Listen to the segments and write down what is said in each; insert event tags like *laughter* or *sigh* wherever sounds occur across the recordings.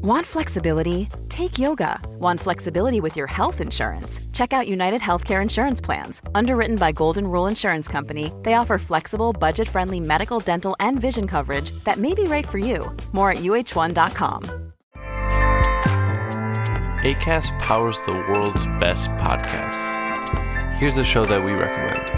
Want flexibility? Take yoga. Want flexibility with your health insurance? Check out United Healthcare Insurance Plans. Underwritten by Golden Rule Insurance Company, they offer flexible, budget friendly medical, dental, and vision coverage that may be right for you. More at uh1.com. ACAST powers the world's best podcasts. Here's a show that we recommend.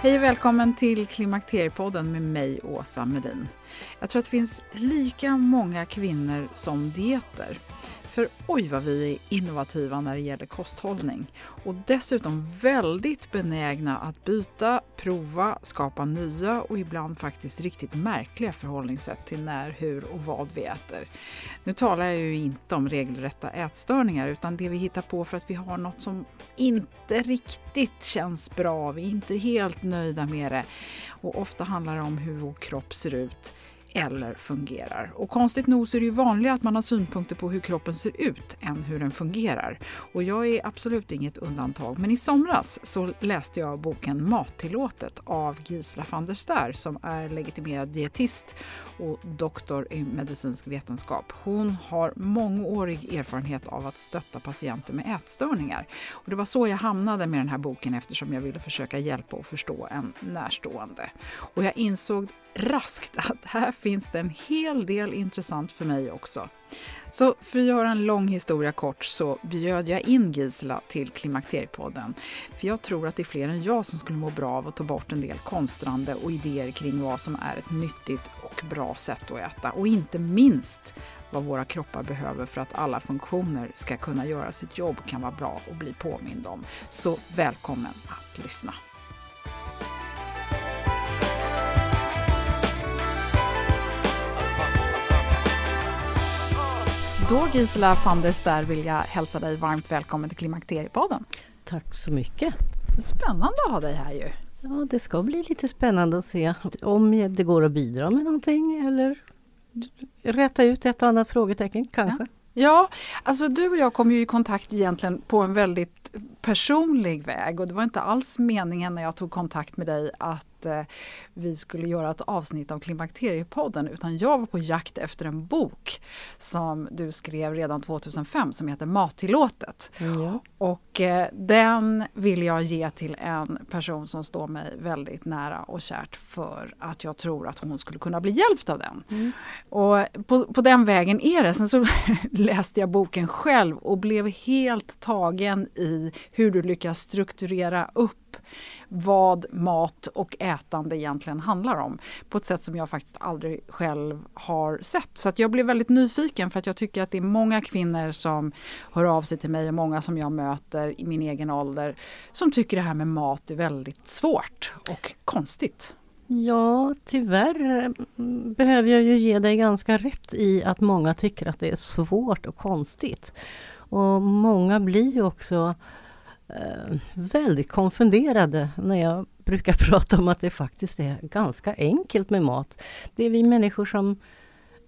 Hej och välkommen till Klimakteriepodden med mig, Åsa Melin. Jag tror att det finns lika många kvinnor som dieter. För oj vad vi är innovativa när det gäller kosthållning. Och dessutom väldigt benägna att byta, prova, skapa nya och ibland faktiskt riktigt märkliga förhållningssätt till när, hur och vad vi äter. Nu talar jag ju inte om regelrätta ätstörningar utan det vi hittar på för att vi har något som inte riktigt känns bra, vi är inte helt nöjda med det. Och ofta handlar det om hur vår kropp ser ut eller fungerar. Och konstigt nog så är det ju vanligare att man har synpunkter på hur kroppen ser ut än hur den fungerar. Och jag är absolut inget undantag. Men i somras så läste jag boken Mattillåtet av Gisela van der Ster som är legitimerad dietist och doktor i medicinsk vetenskap. Hon har mångårig erfarenhet av att stötta patienter med ätstörningar. Och det var så jag hamnade med den här boken eftersom jag ville försöka hjälpa och förstå en närstående. Och jag insåg raskt att här finns det en hel del intressant för mig också. Så för att göra en lång historia kort så bjöd jag in Gisela till Klimakteriepodden. För jag tror att det är fler än jag som skulle må bra av att ta bort en del konstrande och idéer kring vad som är ett nyttigt och bra sätt att äta. Och inte minst vad våra kroppar behöver för att alla funktioner ska kunna göra sitt jobb kan vara bra att bli påmind om. Så välkommen att lyssna. Då Gisela van der Ster vill jag hälsa dig varmt välkommen till Klimakteriepodden. Tack så mycket. Spännande att ha dig här ju. Ja, det ska bli lite spännande att se om det går att bidra med någonting eller rätta ut ett och annat frågetecken kanske. Ja, alltså du och jag kom ju i kontakt egentligen på en väldigt personlig väg och det var inte alls meningen när jag tog kontakt med dig att eh, vi skulle göra ett avsnitt av Klimakteriepodden utan jag var på jakt efter en bok som du skrev redan 2005 som heter Mattillåtet. Ja. Och eh, den vill jag ge till en person som står mig väldigt nära och kärt för att jag tror att hon skulle kunna bli hjälpt av den. Och på, på den vägen är det. Sen så *laughs* läste jag boken själv och blev helt tagen i hur du lyckas strukturera upp vad mat och ätande egentligen handlar om på ett sätt som jag faktiskt aldrig själv har sett. Så att jag blev väldigt nyfiken för att jag tycker att det är många kvinnor som hör av sig till mig och många som jag möter i min egen ålder som tycker det här med mat är väldigt svårt och konstigt. Ja, tyvärr mm, behöver jag ju ge dig ganska rätt i att många tycker att det är svårt och konstigt. Och många blir ju också Eh, väldigt konfunderade när jag brukar *laughs* prata om att det faktiskt är ganska enkelt med mat. Det är vi människor som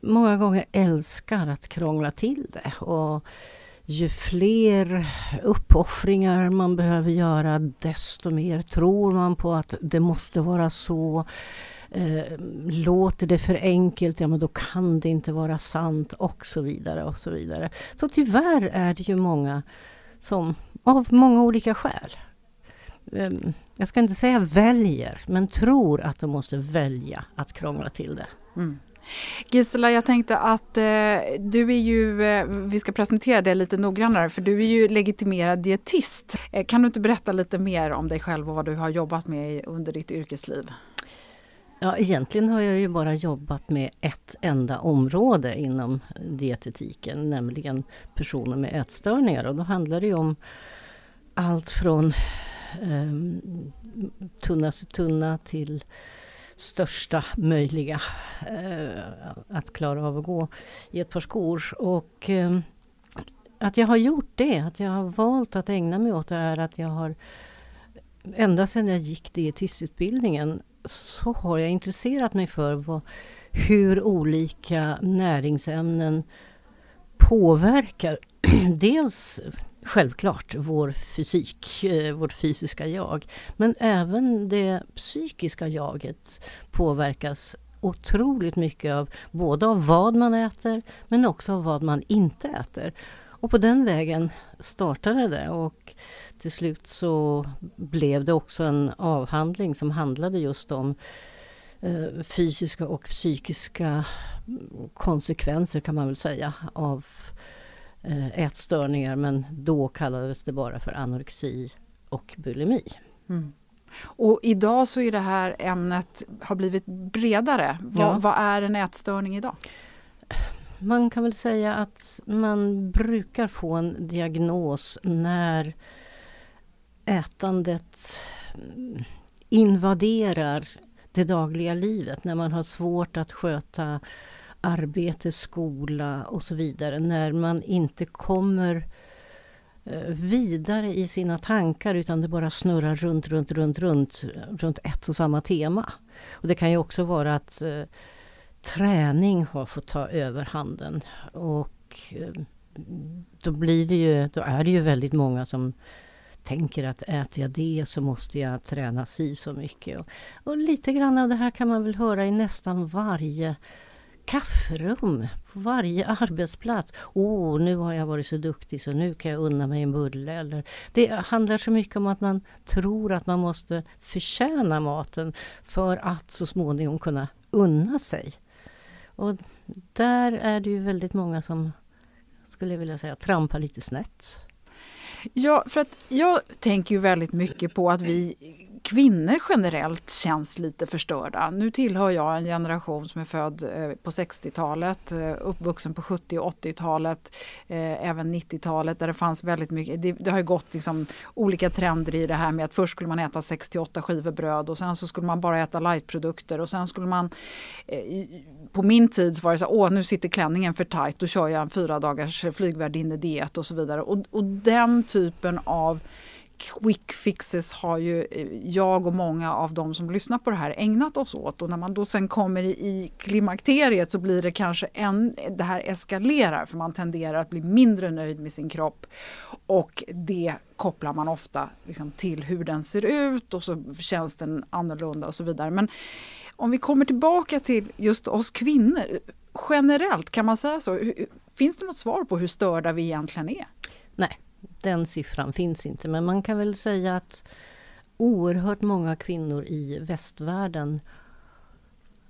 många gånger älskar att krångla till det. Och ju fler uppoffringar man behöver göra, desto mer tror man på att det måste vara så. Eh, låter det för enkelt, ja men då kan det inte vara sant och så vidare och så vidare. Så tyvärr är det ju många som av många olika skäl ehm, jag ska inte säga väljer, men tror att de måste välja att krångla till det. Mm. Gisela, jag tänkte att eh, du är ju, eh, vi ska presentera dig lite noggrannare, för du är ju legitimerad dietist. Eh, kan du inte berätta lite mer om dig själv och vad du har jobbat med under ditt yrkesliv? Ja, egentligen har jag ju bara jobbat med ett enda område inom dietetiken, nämligen personer med ätstörningar. Och då handlar det ju om allt från eh, tunnaste tunna till största möjliga eh, att klara av att gå i ett par skor. Och eh, att jag har gjort det, att jag har valt att ägna mig åt det är att jag har ända sedan jag gick dietistutbildningen så har jag intresserat mig för vad, hur olika näringsämnen påverkar *clears throat* dels självklart vår fysik, eh, vårt fysiska jag. Men även det psykiska jaget påverkas otroligt mycket av både av vad man äter men också av vad man inte äter. Och på den vägen startade det och till slut så blev det också en avhandling som handlade just om eh, fysiska och psykiska konsekvenser kan man väl säga av eh, ätstörningar men då kallades det bara för anorexi och bulimi. Mm. Och idag så är det här ämnet har blivit bredare. Ja. Vad, är en ätstörning idag? Man kan väl säga att man brukar få en diagnos när ätandet mm, invaderar det dagliga livet. När man har svårt att sköta arbete, skola och så vidare. När man inte kommer eh, vidare i sina tankar utan det bara snurrar runt, runt, runt, runt, runt ett och samma tema. Och det kan ju också vara att eh, träning har fått ta över handen. Och eh, då, blir det ju, då är det ju väldigt många som tänker att äter jag det så måste jag träna si så mycket. Och, och lite grann av det här kan man väl höra i nästan varje kafferum, på varje arbetsplats. Åh, oh, nu har jag varit så duktig så nu kan jag unna mig en bulle. Eller, det handlar så mycket om att man tror att man måste förtjäna maten för att så småningom kunna unna sig. Och där är det ju väldigt många som, skulle jag vilja säga, trampar lite snett. Ja, för att jag tänker ju väldigt mycket på att vi kvinnor generellt känns lite förstörda. Nu tillhör jag en generation som är född eh, på 60-talet, eh, uppvuxen på 70 och 80-talet, eh, även 90-talet där det fanns väldigt mycket, det, det har ju gått liksom olika trender i det här med att först skulle man äta 68 skivor bröd och sen så skulle man bara äta lightprodukter och sen skulle man på min tid var det så åh nu sitter klänningen för tajt, då kör jag en fyra dagars flygvärdinne-diet och så vidare. Och, och den typen av quick fixes har ju eh, jag och många av de som lyssnar på det här ägnat oss åt. Och när man då sen kommer i klimakteriet så blir det kanske en, det här eskalerar för man tenderar att bli mindre nöjd med sin kropp. Och det kopplar man ofta liksom till hur den ser ut och så känns den annorlunda och så vidare. Men om vi kommer tillbaka till just oss kvinnor. Generellt, kan man säga så? Finns det något svar på hur störda vi egentligen är? Nej, den siffran finns inte. Men man kan väl säga att oerhört många kvinnor i västvärlden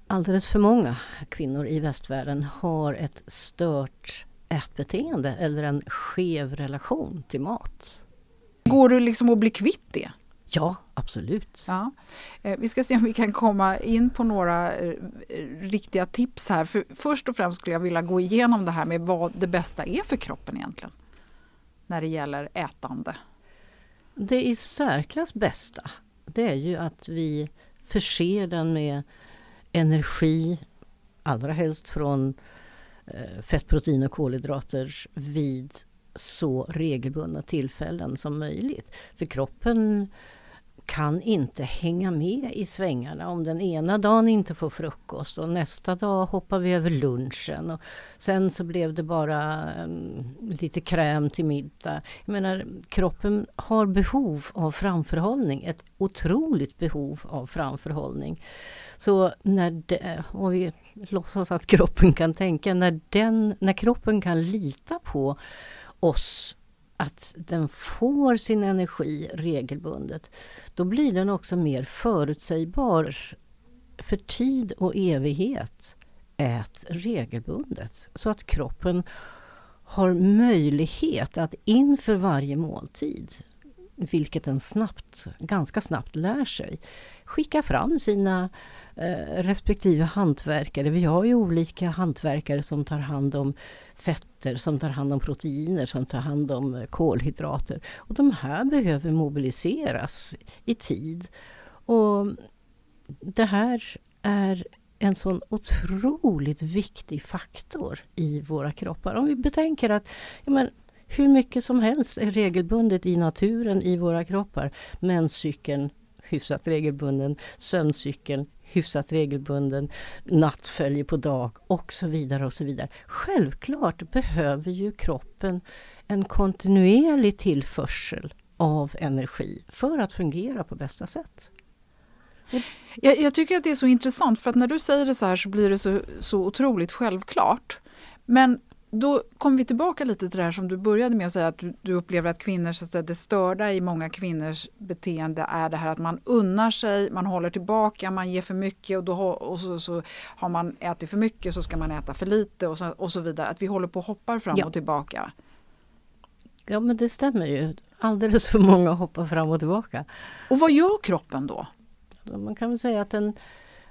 alldeles för många kvinnor i västvärlden har ett stört ätbeteende eller en skev relation till mat. Går det liksom att bli kvitt det? Ja, absolut. Ja. Eh, vi ska se om vi kan komma in på några eh, riktiga tips här. För först och främst skulle jag vilja gå igenom det här med vad det bästa är för kroppen egentligen när det gäller ätande? Det i särklass bästa det är ju att vi förser den med energi, allra helst från eh, fett, protein och kolhydrater vid så regelbundna tillfällen som möjligt. För kroppen kan inte hänga med i svängarna om den ena dagen inte får frukost och nästa dag hoppar vi över lunchen. Och sen så blev det bara um, lite kräm till middag. Jag menar, kroppen har behov av framförhållning, ett otroligt behov av framförhållning. Så när det, och vi låtsas att kroppen kan tänka, när, den, när kroppen kan lita på oss att den får sin energi regelbundet, då blir den också mer förutsägbar för tid och evighet. Ät regelbundet så att kroppen har möjlighet att inför varje måltid, vilket den snabbt, ganska snabbt lär sig, skicka fram sina Eh, respektive hantverkare. Vi har ju olika hantverkare som tar hand om fetter, som tar hand om proteiner, som tar hand om eh, kolhydrater. Och de här behöver mobiliseras i tid. Och det här är en sån otroligt viktig faktor i våra kroppar. Om vi betänker att ja, men, hur mycket som helst är regelbundet i naturen i våra kroppar. Menscykeln hyfsat regelbunden, sömncykeln hyfsat regelbunden, natt följer på dag och så vidare och så vidare. Självklart behöver ju kroppen en kontinuerlig tillförsel av energi för att fungera på bästa sätt. Jag, jag, tycker att det är så intressant för att när du säger det så här så blir det så, så otroligt självklart. Men då kommer vi tillbaka lite till det här som du började med att säga att du, du upplever att kvinnor, så att säga, det störda i många kvinnors beteende är det här att man unnar sig, man håller tillbaka, man ger för mycket och, då, och så, så har man ätit för mycket så ska man äta för lite och så, och så vidare. Att vi håller på och hoppar fram ja. och tillbaka. Ja men det stämmer ju. Alldeles för många hoppar fram och tillbaka. Och vad gör kroppen då? Man kan väl säga att den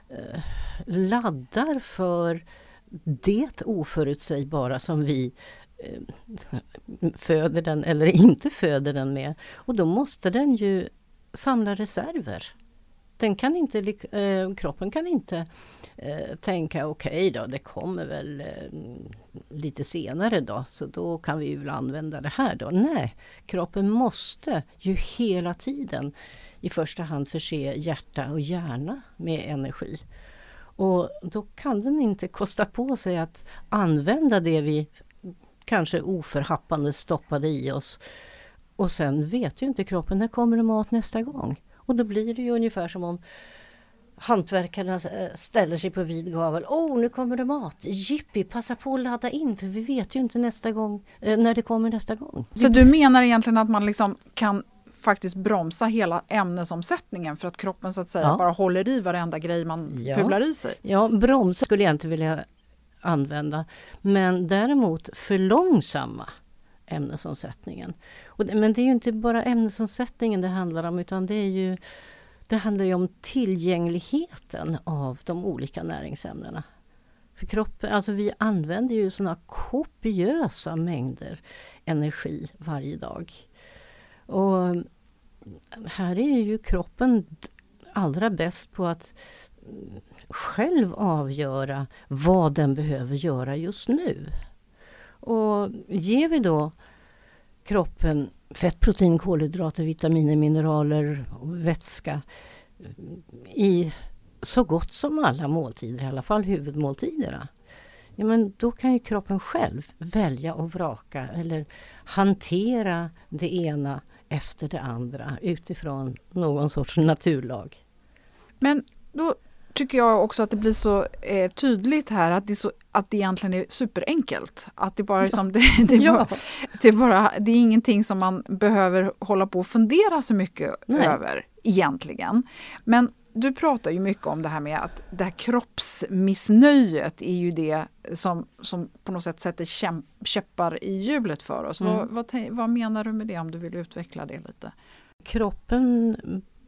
eh, laddar för det oförutsägbara som vi eh, föder den eller inte föder den med. Och då måste den ju samla reserver. Den kan inte, eh, kroppen kan inte eh, tänka okej okay då, det kommer väl eh, lite senare då, så då kan vi väl använda det här då. Nej, kroppen måste ju hela tiden i första hand förse hjärta och hjärna med energi. Och då kan den inte kosta på sig att använda det vi kanske oförhappande stoppade i oss. Och sen vet ju inte kroppen, när kommer det mat nästa gång? Och då blir det ju ungefär som om hantverkarna eh, ställer sig på vid gavel. Åh, oh, nu kommer det mat! Jippi, passa på att ladda in för vi vet ju inte nästa gång, eh, när det kommer nästa gång. Så du menar egentligen att man liksom kan faktiskt bromsa hela ämnesomsättningen för att kroppen så att säga ja. bara håller i varenda grej man ja. pular i sig? Ja, bromsa skulle jag inte vilja använda. Men däremot förlångsamma ämnesomsättningen. Och men det är ju inte bara ämnesomsättningen det handlar om utan det är ju det handlar ju om tillgängligheten av de olika näringsämnena. För kroppen, alltså vi använder ju sådana kopiösa mängder energi varje dag. Och här är ju kroppen allra bäst på att själv avgöra vad den behöver göra just nu. Och ger vi då kroppen fett, protein, kolhydrater, vitaminer, mineraler och vätska i så gott som alla måltider, i alla fall huvudmåltiderna. Ja, men då kan ju kroppen själv välja och vraka eller hantera det ena efter det andra utifrån någon sorts naturlag. Men då tycker jag också att det blir så eh, tydligt här att det, så, att det egentligen är superenkelt. Att det bara är som det, *laughs* det, är bara, det, är bara, det är ingenting som man behöver hålla på och fundera så mycket Nej. över egentligen. Men du pratar ju mycket om det här med att det här kroppsmissnöjet är ju det som, som på något sätt sätter käppar i hjulet för oss. Mm. Vad, vad, vad menar du med det om du vill utveckla det lite? Kroppen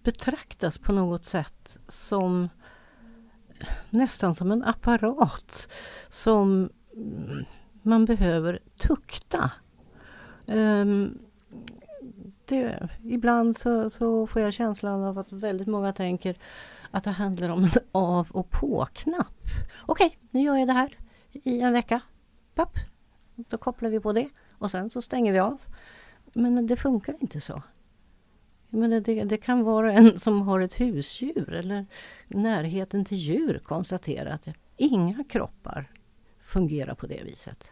betraktas på något sätt som nästan som en apparat som man behöver tukta. Um, det, ibland så, så, får jag känslan av att väldigt många tänker att det handlar om en av och på-knapp. Okej, okay, nu gör jag det här i en vecka. Papp. Då kopplar vi på det och sen så stänger vi av. Men det funkar inte så. Men det, det kan vara en som har ett husdjur eller närheten till djur konstatera att inga kroppar fungerar på det viset.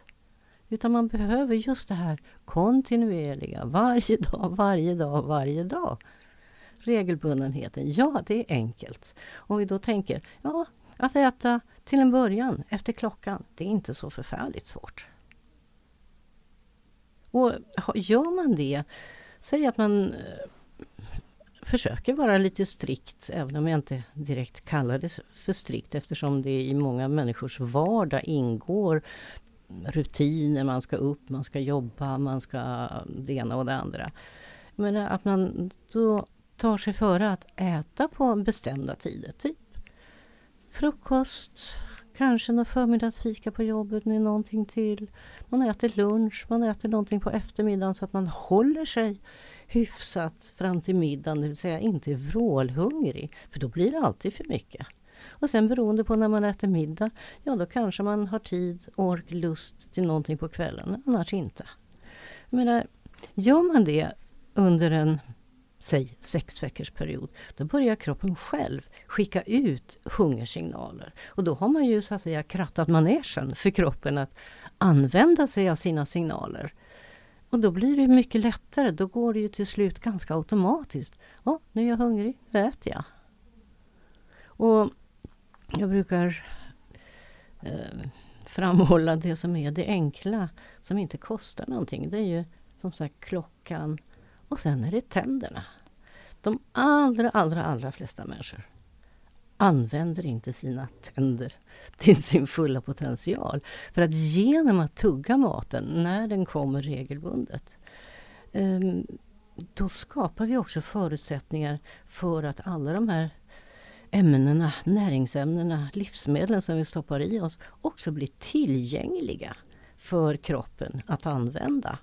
Utan man behöver just det här kontinuerliga, varje dag, varje dag, varje dag. Regelbundenheten, ja det är enkelt. Om vi då tänker, ja att äta till en början efter klockan, det är inte så förfärligt svårt. Och gör man det, säg att man eh, försöker vara lite strikt, även om jag inte direkt kallar det för strikt eftersom det i många människors vardag ingår rutiner, man ska upp, man ska jobba, man ska det ena och det andra. Men att man då tar sig före att äta på bestämda tider. Typ frukost, kanske någon förmiddagsfika på jobbet med någonting till. Man äter lunch, man äter någonting på eftermiddagen så att man håller sig hyfsat fram till middagen, det vill säga inte vrålhungrig. För då blir det alltid för mycket. Och sen beroende på när man äter middag, ja då kanske man har tid, ork, lust till någonting på kvällen, annars inte. Jag menar, gör man det under en säg sex veckors period, då börjar kroppen själv skicka ut hungersignaler. Och då har man ju så att säga krattat manegen för kroppen att använda sig av sina signaler. Och då blir det mycket lättare, då går det ju till slut ganska automatiskt. Ja, nu är jag hungrig, nu äter jag. Och jag brukar eh, framhålla det som är det enkla, som inte kostar någonting. Det är ju som sagt klockan och sen är det tänderna. De allra, allra, allra flesta människor använder inte sina tänder till sin fulla potential. För att genom att tugga maten när den kommer regelbundet ehm, då skapar vi också förutsättningar för att alla de här ämnena, näringsämnena, livsmedlen som vi stoppar i oss också blir tillgängliga för kroppen att använda.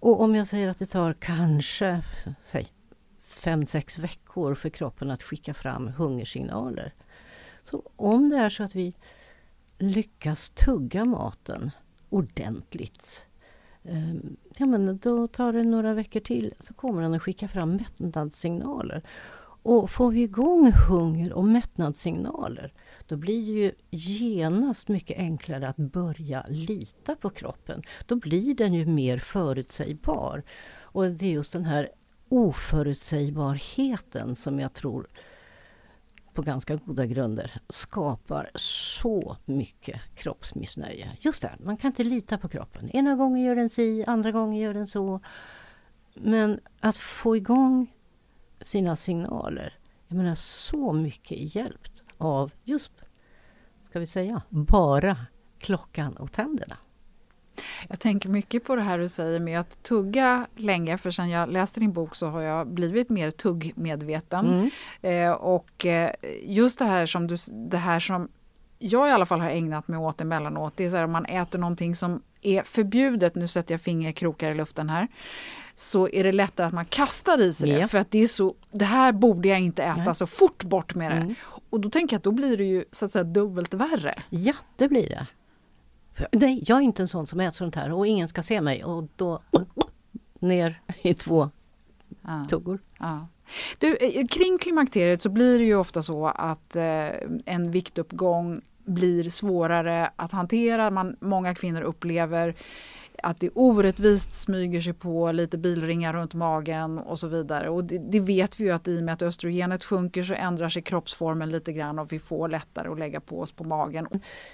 Och om jag säger att det tar kanske säg, fem, sex veckor för kroppen att skicka fram hungersignaler. Så om det är så att vi lyckas tugga maten ordentligt ehm, ja, men då tar det några veckor till så kommer den att skicka fram mättnadssignaler. Och får vi igång hunger och mättnadssignaler då blir det ju genast mycket enklare att börja lita på kroppen. Då blir den ju mer förutsägbar. Och det är just den här oförutsägbarheten som jag tror på ganska goda grunder skapar så mycket kroppsmissnöje. Just det, man kan inte lita på kroppen. Ena gången gör den si, andra gången gör den så. Men att få igång sina signaler, jag menar så mycket hjälpt av just, ska vi säga, bara klockan och tänderna. Jag tänker mycket på det här du säger med att tugga länge, för sen jag läste din bok så har jag blivit mer tuggmedveten. Mm. Eh, och eh, just det här som du, det här som jag i alla fall har ägnat mig åt emellanåt, det är så här om man äter någonting som är förbjudet, nu sätter jag fingerkrokar i luften här, så är det lättare att man kastar i sig det. För att det är så, det här borde jag inte äta, Nej. så fort bort med det. Mm. Och då tänker jag att då blir det ju så att säga dubbelt värre. Ja, det blir det. För, nej, jag är inte en sån som äter sånt här och ingen ska se mig och då ner i två ja. tuggor. Ja. Du, eh, kring klimakteriet så blir det ju ofta så att eh, en viktuppgång blir svårare att hantera. Man, många kvinnor upplever att det orättvist smyger sig på lite bilringar runt magen och så vidare. Och det, det, vet vi ju att i och med att östrogenet sjunker så ändrar sig kroppsformen lite grann och vi får lättare att lägga på oss på magen.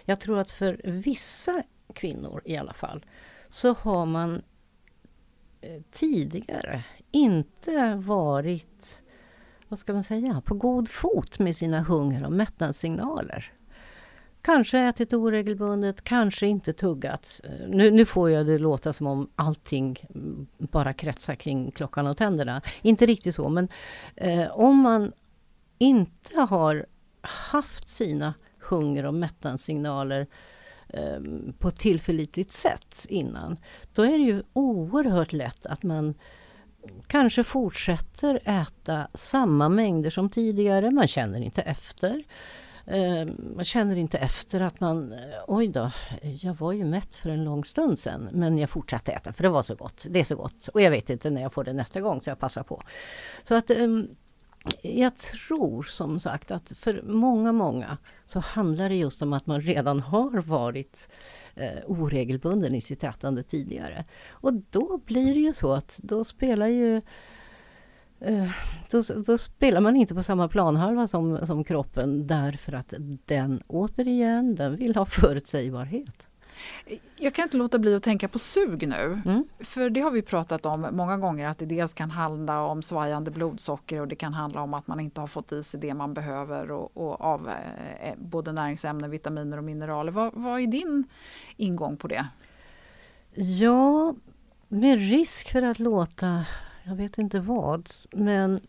Jag tror att för vissa kvinnor i alla fall så har man eh, tidigare inte varit vad ska man säga, på god fot med sina hunger och mättnadssignaler. Kanske ätit oregelbundet, kanske inte tuggat. Nu, nu får jag det låta som om allting bara kretsar kring klockan och tänderna. Inte riktigt så, men eh, om man inte har haft sina hunger och mättnadssignaler eh, på ett tillförlitligt sätt innan, då är det ju oerhört lätt att man kanske fortsätter äta samma mängder som tidigare. Man känner inte efter. Eh, man känner inte efter att man, eh, oj då, jag var ju mätt för en lång stund sedan men jag fortsatte äta för det var så gott. Det är så gott och jag vet inte när jag får det nästa gång så jag passar på. Så att ehm, jag tror som sagt att för många, många så handlar det just om att man redan har varit eh, oregelbunden i sitt ätande tidigare. Och då blir det ju så att då spelar ju då, då, spelar man inte på samma planhalva som, som kroppen därför att den återigen, den vill ha förutsägbarhet. Jag kan inte låta bli att tänka på sug nu. Mm. För det har vi pratat om många gånger att det dels kan handla om svajande blodsocker och det kan handla om att man inte har fått i sig det man behöver och, och av eh, både näringsämnen, vitaminer och mineraler. Vad, vad är din ingång på det? Ja, med risk för att låta, jag vet inte vad, men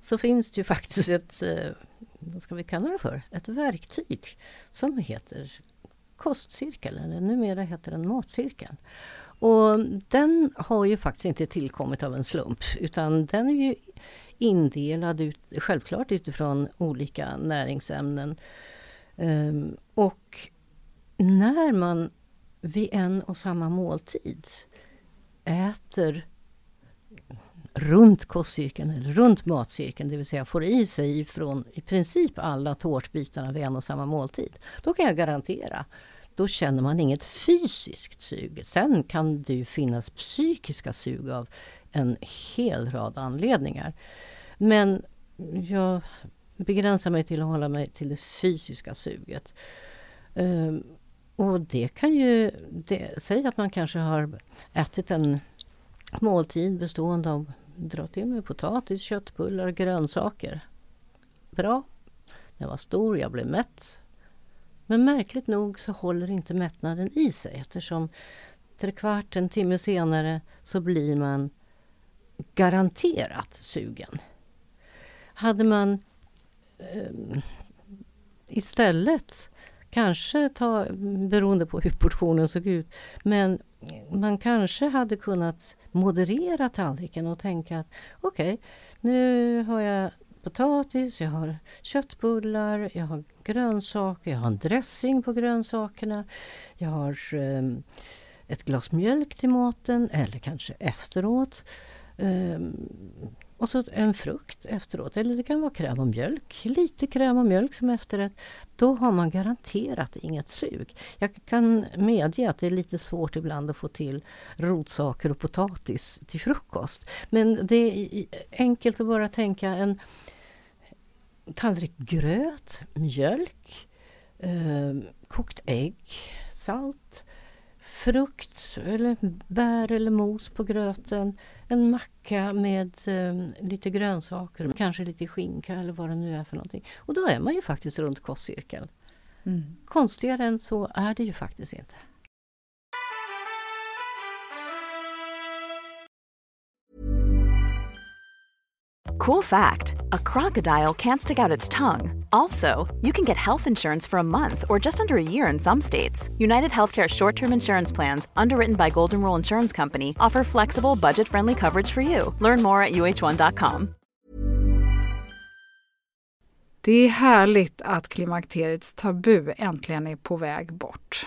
så finns det ju *laughs* faktiskt ett, eh, vad ska vi kalla det för, ett verktyg som heter kostcirkeln, eller numera heter den matcirkeln. Och den har ju faktiskt inte tillkommit av en slump utan den är ju indelad ut, självklart utifrån olika näringsämnen. Um, och när man vid en och samma måltid äter runt kostcirkeln eller runt matcirkeln, det vill säga får i sig från i princip alla tårtbitarna vid en och samma måltid. Då kan jag garantera, då känner man inget fysiskt sug. Sen kan det ju finnas psykiska sug av en hel rad anledningar. Men jag begränsar mig till att hålla mig till det fysiska suget. Um, och det kan ju, det, säg att man kanske har ätit en måltid bestående av, dra till med potatis, köttbullar, grönsaker. Bra. Den var stor, jag blev mätt. Men märkligt nog så håller inte mättnaden i sig eftersom trekvart, en timme senare så blir man garanterat sugen. Hade man eh, istället Kanske ta, beroende på hur portionen såg ut. Men man kanske hade kunnat moderera tallriken och tänka att okej, okay, nu har jag potatis, jag har köttbullar, jag har grönsaker, jag har en dressing på grönsakerna. Jag har um, ett glas mjölk till maten eller kanske efteråt. Um, och så en frukt efteråt, eller det kan vara kräm och mjölk. Lite kräm och mjölk som efterrätt. Då har man garanterat inget sug. Jag kan medge att det är lite svårt ibland att få till rotsaker och potatis till frukost. Men det är enkelt att bara tänka en tallrik gröt, mjölk, eh, kokt ägg, salt, frukt eller bär eller mos på gröten en macka med eh, lite grönsaker, kanske lite skinka eller vad det nu är för någonting. Och då är man ju faktiskt runt kostcirkeln. Mm. Konstigare än så är det ju faktiskt inte. Cool fact a crocodile can't stick out its tongue. Also, you can get health insurance for a month or just under a year in some states. United Healthcare short term insurance plans, underwritten by Golden Rule Insurance Company, offer flexible, budget friendly coverage for you. Learn more at uh1.com. Det är härligt att klimakteriets tabu äntligen är på väg bort.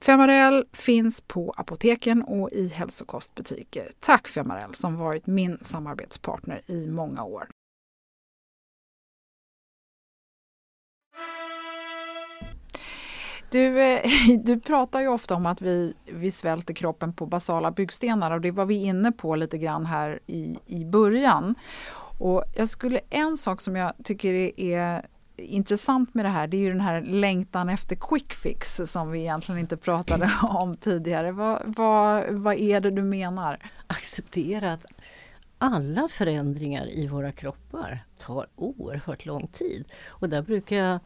Femarel finns på apoteken och i hälsokostbutiker. Tack Femarel som varit min samarbetspartner i många år. Du, eh, *laughs* du pratar ju ofta om att vi, vi svälter kroppen på basala byggstenar och det var vi inne på lite grann här i, i början. Och jag skulle, en sak som jag tycker är intressant med det här det är ju den här längtan efter quick fix som vi egentligen inte pratade *laughs* om tidigare. Vad, vad, vad är det du menar? Acceptera att alla förändringar i våra kroppar tar oerhört lång tid. Och där brukar jag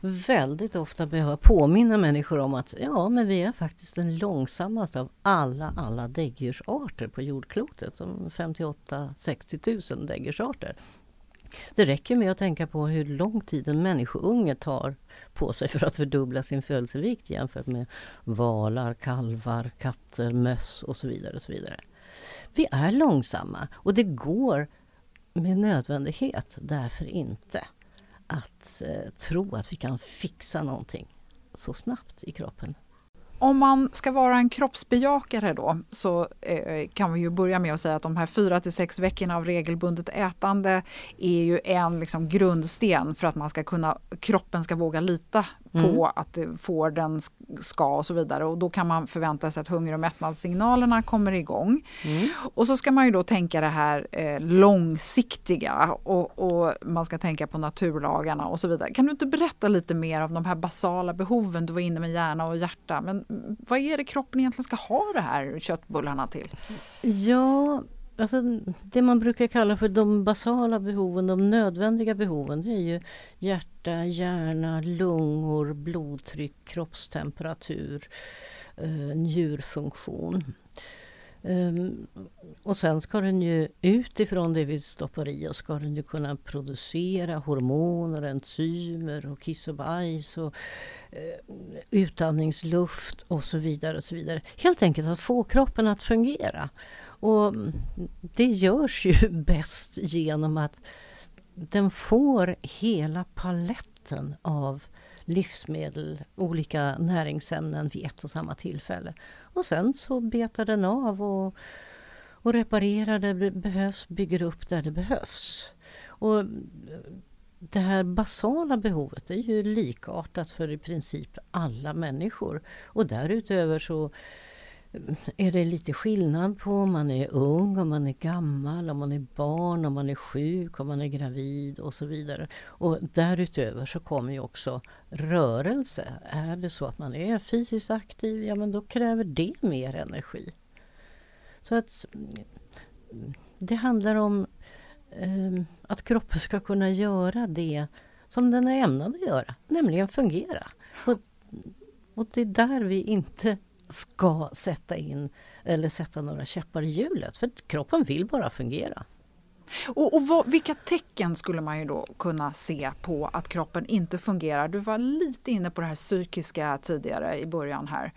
väldigt ofta behöva påminna människor om att ja, men vi är faktiskt den långsammaste av alla, alla däggdjursarter på jordklotet. 58-60 000 däggdjursarter. Det räcker med att tänka på hur lång tid en människounge tar på sig för att fördubbla sin födelsevikt jämfört med valar, kalvar, katter, möss och så vidare. Och så vidare. Vi är långsamma och det går med nödvändighet därför inte att eh, tro att vi kan fixa någonting så snabbt i kroppen om man ska vara en kroppsbejakare då så eh, kan vi ju börja med att säga att de här fyra till sex veckorna av regelbundet ätande är ju en liksom, grundsten för att man ska kunna, kroppen ska våga lita på mm. att det får den ska och så vidare. Och då kan man förvänta sig att hunger och mättnadssignalerna kommer igång. Mm. Och så ska man ju då tänka det här eh, långsiktiga och, och, man ska tänka på naturlagarna och så vidare. Kan du inte berätta lite mer om de här basala behoven? Du var inne med hjärna och hjärta. Men vad är det kroppen egentligen ska ha det här köttbullarna till? Ja, Alltså, det man brukar kalla för de basala behoven, de nödvändiga behoven, det är ju hjärta, hjärna, lungor, blodtryck, kroppstemperatur, eh, njurfunktion. Um, och sen ska den ju utifrån det vi stoppar i oss ska den ju kunna producera hormoner, enzymer och kiss och bajs och uh, utandningsluft och så vidare. och så vidare. Helt enkelt att få kroppen att fungera. Och det görs ju *laughs* bäst genom att den får hela paletten av livsmedel, olika näringsämnen vid ett och samma tillfälle. Och sen så betar den av och, och reparerar där det behövs, bygger upp där det behövs. Och det här basala behovet är ju likartat för i princip alla människor. Och därutöver så är det lite skillnad på om man är ung, om man är gammal, om man är barn, om man är sjuk, om man är gravid och så vidare. Och därutöver så kommer ju också rörelse. Är det så att man är fysiskt aktiv, ja men då kräver det mer energi. Så att det handlar om eh, att kroppen ska kunna göra det som den är ämnad att göra, nämligen fungera. Och, och det är där vi inte ska sätta in eller sätta några käppar i hjulet. För kroppen vill bara fungera. Och, och vad, vilka tecken skulle man ju då kunna se på att kroppen inte fungerar? Du var lite inne på det här psykiska tidigare i början här.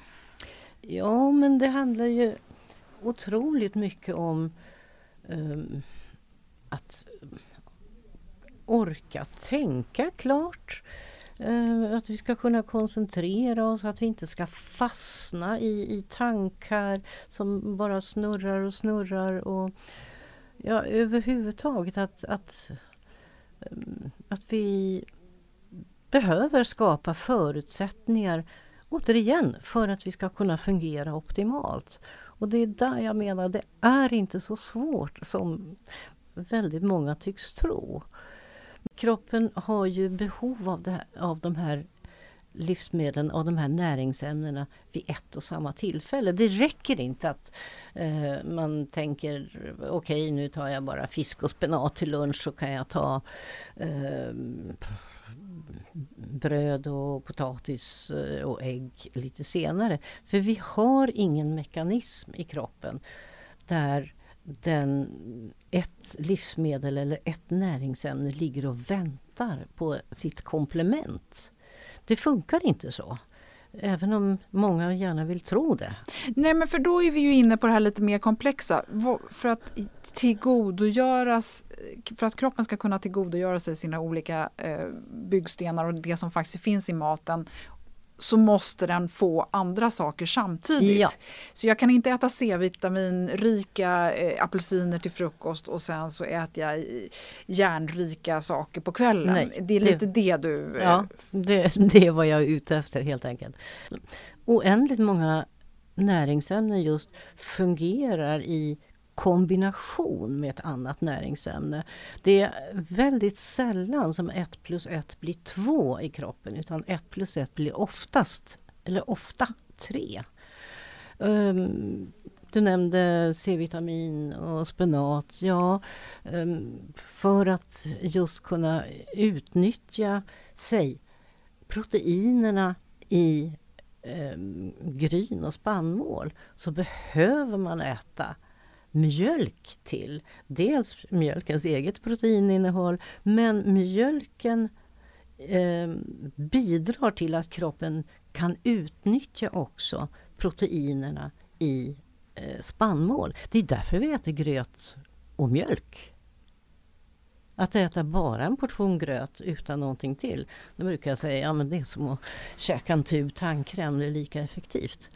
Ja, men det handlar ju otroligt mycket om um, att orka tänka klart. Eh, att vi ska kunna koncentrera oss, att vi inte ska fastna i, i tankar som bara snurrar och snurrar. Och, ja, överhuvudtaget att, att, eh, att vi behöver skapa förutsättningar återigen för att vi ska kunna fungera optimalt. Och det är där jag menar, det är inte så svårt som väldigt många tycks tro. Kroppen har ju behov av, det, av de här livsmedlen, av de här näringsämnena vid ett och samma tillfälle. Det räcker inte att eh, man tänker okej okay, nu tar jag bara fisk och spenat till lunch så kan jag ta eh, bröd och potatis eh, och ägg lite senare. För vi har ingen mekanism i kroppen där den, ett livsmedel eller ett näringsämne ligger och väntar på sitt komplement. Det funkar inte så. Även om många gärna vill tro det. Nej men för då är vi ju inne på det här lite mer komplexa. För att tillgodogöras, för att kroppen ska kunna tillgodogöra sig sina olika eh, byggstenar och det som faktiskt finns i maten så måste den få andra saker samtidigt. Ja. Så jag kan inte äta C-vitaminrika eh, apelsiner till frukost och sen så äter jag järnrika saker på kvällen. Nej, det är lite det, det du... Eh, ja, det, det är vad jag är ute efter helt enkelt. Oändligt många näringsämnen just fungerar i kombination med ett annat näringsämne. Det är väldigt sällan som 1 plus 1 blir 2 i kroppen utan 1 plus 1 blir oftast, eller ofta, 3. Um, ehm, du nämnde C-vitamin och spenat. Ja, um, för att just kunna utnyttja, säg, proteinerna i um, gryn och spannmål så behöver man äta mjölk till. Dels mjölkens eget proteininnehåll men mjölken eh, bidrar till att kroppen kan utnyttja också proteinerna i eh, spannmål. Det är därför vi äter gröt och mjölk. Att äta bara en portion gröt utan någonting till. Då brukar jag säga, ja men det är som att käka en tub tandkräm, det är lika effektivt.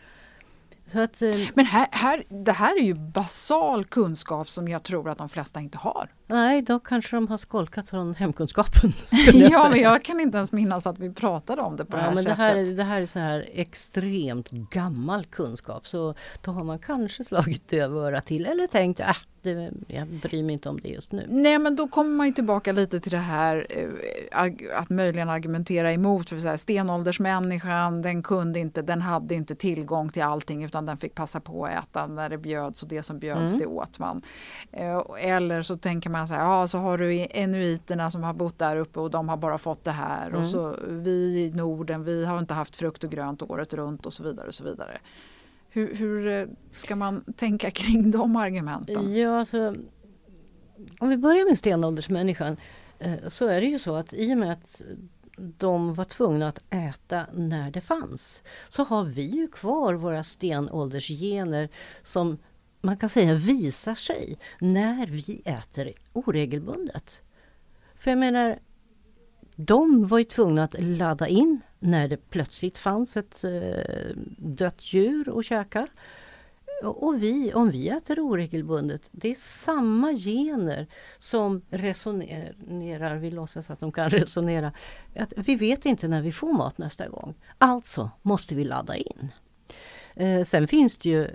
Att, eh, Men här, här, det här är ju basal kunskap som jag tror att de flesta inte har. Nej, då kanske de har skolkat från hemkunskapen. *laughs* ja, men jag kan inte ens minnas att vi pratade om det på ja, det här men sättet. Det här, det här är så här extremt gammal kunskap så då har man kanske slagit dövörat till eller tänkt att äh, det, jag bryr mig inte om det just nu. Nej, men då kommer man ju tillbaka lite till det här eh, att möjligen argumentera emot. För så här, stenåldersmänniskan, den kunde inte, den hade inte tillgång till allting utan den fick passa på att äta när det bjöds och det som bjöds mm. det åt man. Eh, eller så tänker man så här, ja så har du enuiterna som har bott där uppe och de har bara fått det här mm. och så vi i Norden, vi har inte haft frukt och grönt året runt och så vidare och så vidare. Hur, hur eh, ska man tänka kring de argumenten? Ja, alltså, om vi börjar med stenåldersmänniskan eh, så är det ju så att i och med att de var tvungna att äta när det fanns så har vi ju kvar våra stenåldersgener som man kan säga visar sig när vi äter oregelbundet. För jag menar, de var ju tvungna att ladda in när det plötsligt fanns ett eh, dött djur att käka. Och vi, om vi äter oregelbundet, det är samma gener som resonerar, vi låtsas att de kan resonera. Att vi vet inte när vi får mat nästa gång. Alltså måste vi ladda in. Eh, sen finns det ju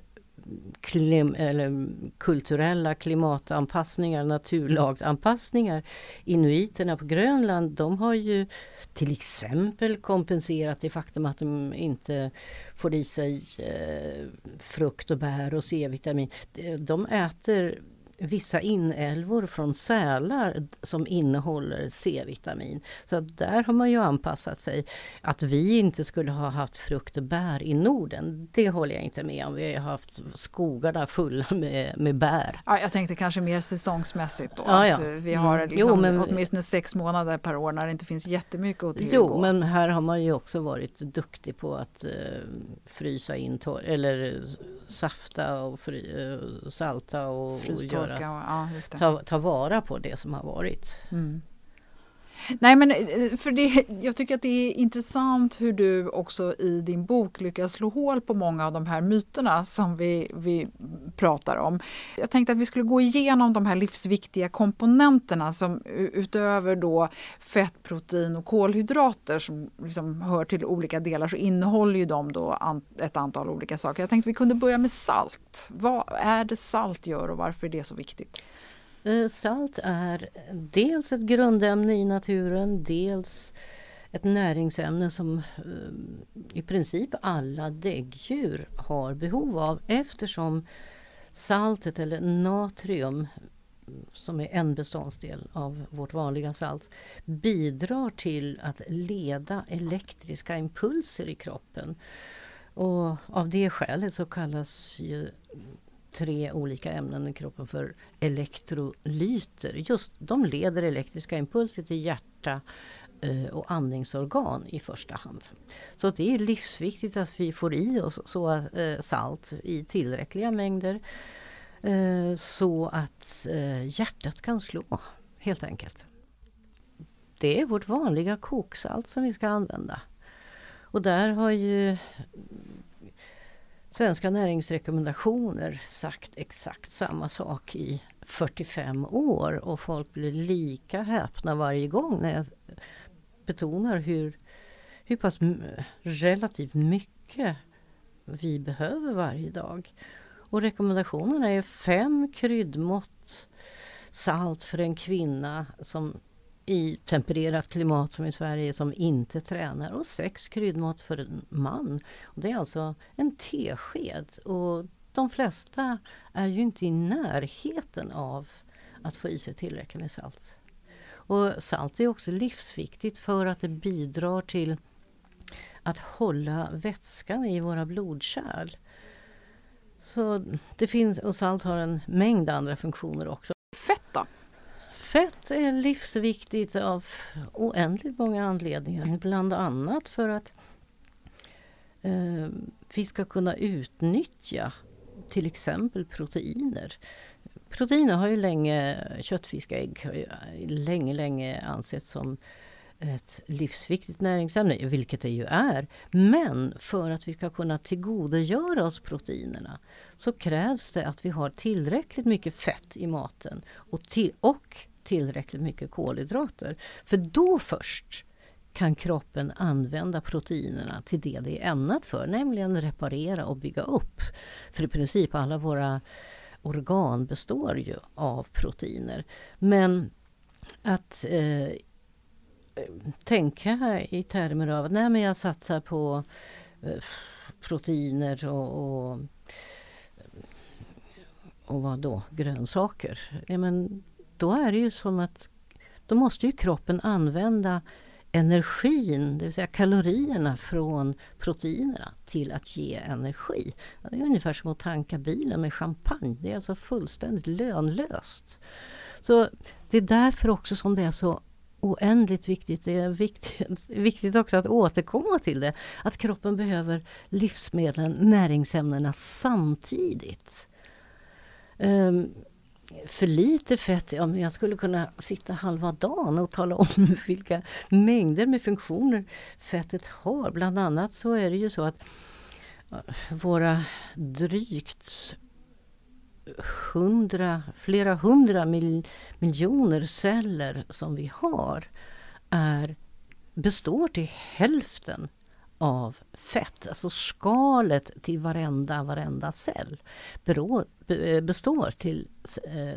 klim, eller kulturella klimatanpassningar, naturlagsanpassningar. Inuiterna på Grönland de har ju till exempel kompenserat det faktum att de inte får i sig eh, frukt och bär och C-vitamin. De äter vissa inälvor från sälar som innehåller C-vitamin. Så där har man ju anpassat sig. Att vi inte skulle ha haft frukt och bär i Norden, det håller jag inte med om. Vi har haft skogarna fulla med, med bär. Ja, jag tänkte kanske mer säsongsmässigt då. Ja, ja. Att vi har mm. liksom jo, men, åtminstone sex månader per år när det inte finns jättemycket att tillgå. Jo, men här har man ju också varit duktig på att eh, frysa in eller safta och fry, eh, salta och, och göra, ja, ta, ta, vara på det som har varit. Mm. Nej men eh, för det, jag tycker att det är intressant hur du också i din bok lyckas slå hål på många av de här myterna som vi, vi pratar om. Jag tänkte att vi skulle gå igenom de här livsviktiga komponenterna som utöver då fett, protein och kolhydrater som liksom hör till olika delar så innehåller ju de då ett antal olika saker. Jag tänkte att vi kunde börja med salt. Vad är det salt gör och varför är det så viktigt? Eh, salt är dels ett grundämne i naturen, dels ett näringsämne som eh, i princip alla däggdjur har behov av eftersom saltet eller natrium som är en beståndsdel av vårt vanliga salt bidrar till att leda elektriska impulser i kroppen. Och av det skälet så kallas ju tre olika ämnen i kroppen för elektrolyter. Just de leder elektriska impulser till hjärta eh, och andningsorgan i första hand. Så det är livsviktigt att vi får i oss så, eh, salt i tillräckliga mängder eh, så att hjärtat kan slå, helt enkelt. Det är vårt vanliga koksalt som vi ska använda. Och där har ju Svenska näringsrekommendationer sagt exakt samma sak i 45 år och folk blir lika häpna varje gång när jag betonar hur, hur pass relativt mycket vi behöver varje dag. Och rekommendationerna är fem kryddmått salt för en kvinna som i tempererat klimat som i Sverige som inte tränar och sex kryddmått för en man. Och det är alltså en tesked och de flesta är ju inte i närheten av att få i sig tillräckligt med salt. Och salt är också livsviktigt för att det bidrar till att hålla vätskan i våra blodkärl. Så det finns, och salt har en mängd andra funktioner också. Fett då? Fett är livsviktigt av oändligt många anledningar. Bland annat för att eh, vi ska kunna utnyttja till exempel proteiner. proteiner har ju länge, köttfisk och ägg har ju länge, länge ansetts som ett livsviktigt näringsämne, vilket det ju är. Men för att vi ska kunna tillgodogöra oss proteinerna så krävs det att vi har tillräckligt mycket fett i maten och, till, och tillräckligt mycket kolhydrater. För då först kan kroppen använda proteinerna till det det är ämnat för, nämligen reparera och bygga upp. För i princip alla våra organ består ju av proteiner. Men att eh, tänka i termer av att jag satsar på eh, proteiner och, och, och vad då? Grönsaker. Ja, men då är det ju som att då måste ju kroppen använda energin, det vill säga kalorierna från proteinerna till att ge energi. Det är ungefär som att tanka bilen med champagne. Det är alltså fullständigt lönlöst. Så Det är därför också som det är så oändligt viktigt. Det är viktigt, *laughs* viktigt också att återkomma till det. Att kroppen behöver livsmedlen, näringsämnena samtidigt. Um, för lite fett, ja, men jag skulle kunna sitta halva dagen och tala om *laughs* vilka mängder med funktioner fettet har. Bland annat så är det ju så att eh, våra drygt hundra, flera hundra mil, miljoner celler som vi har är, består till hälften av fett. Alltså skalet till varenda, varenda cell beror, består till eh,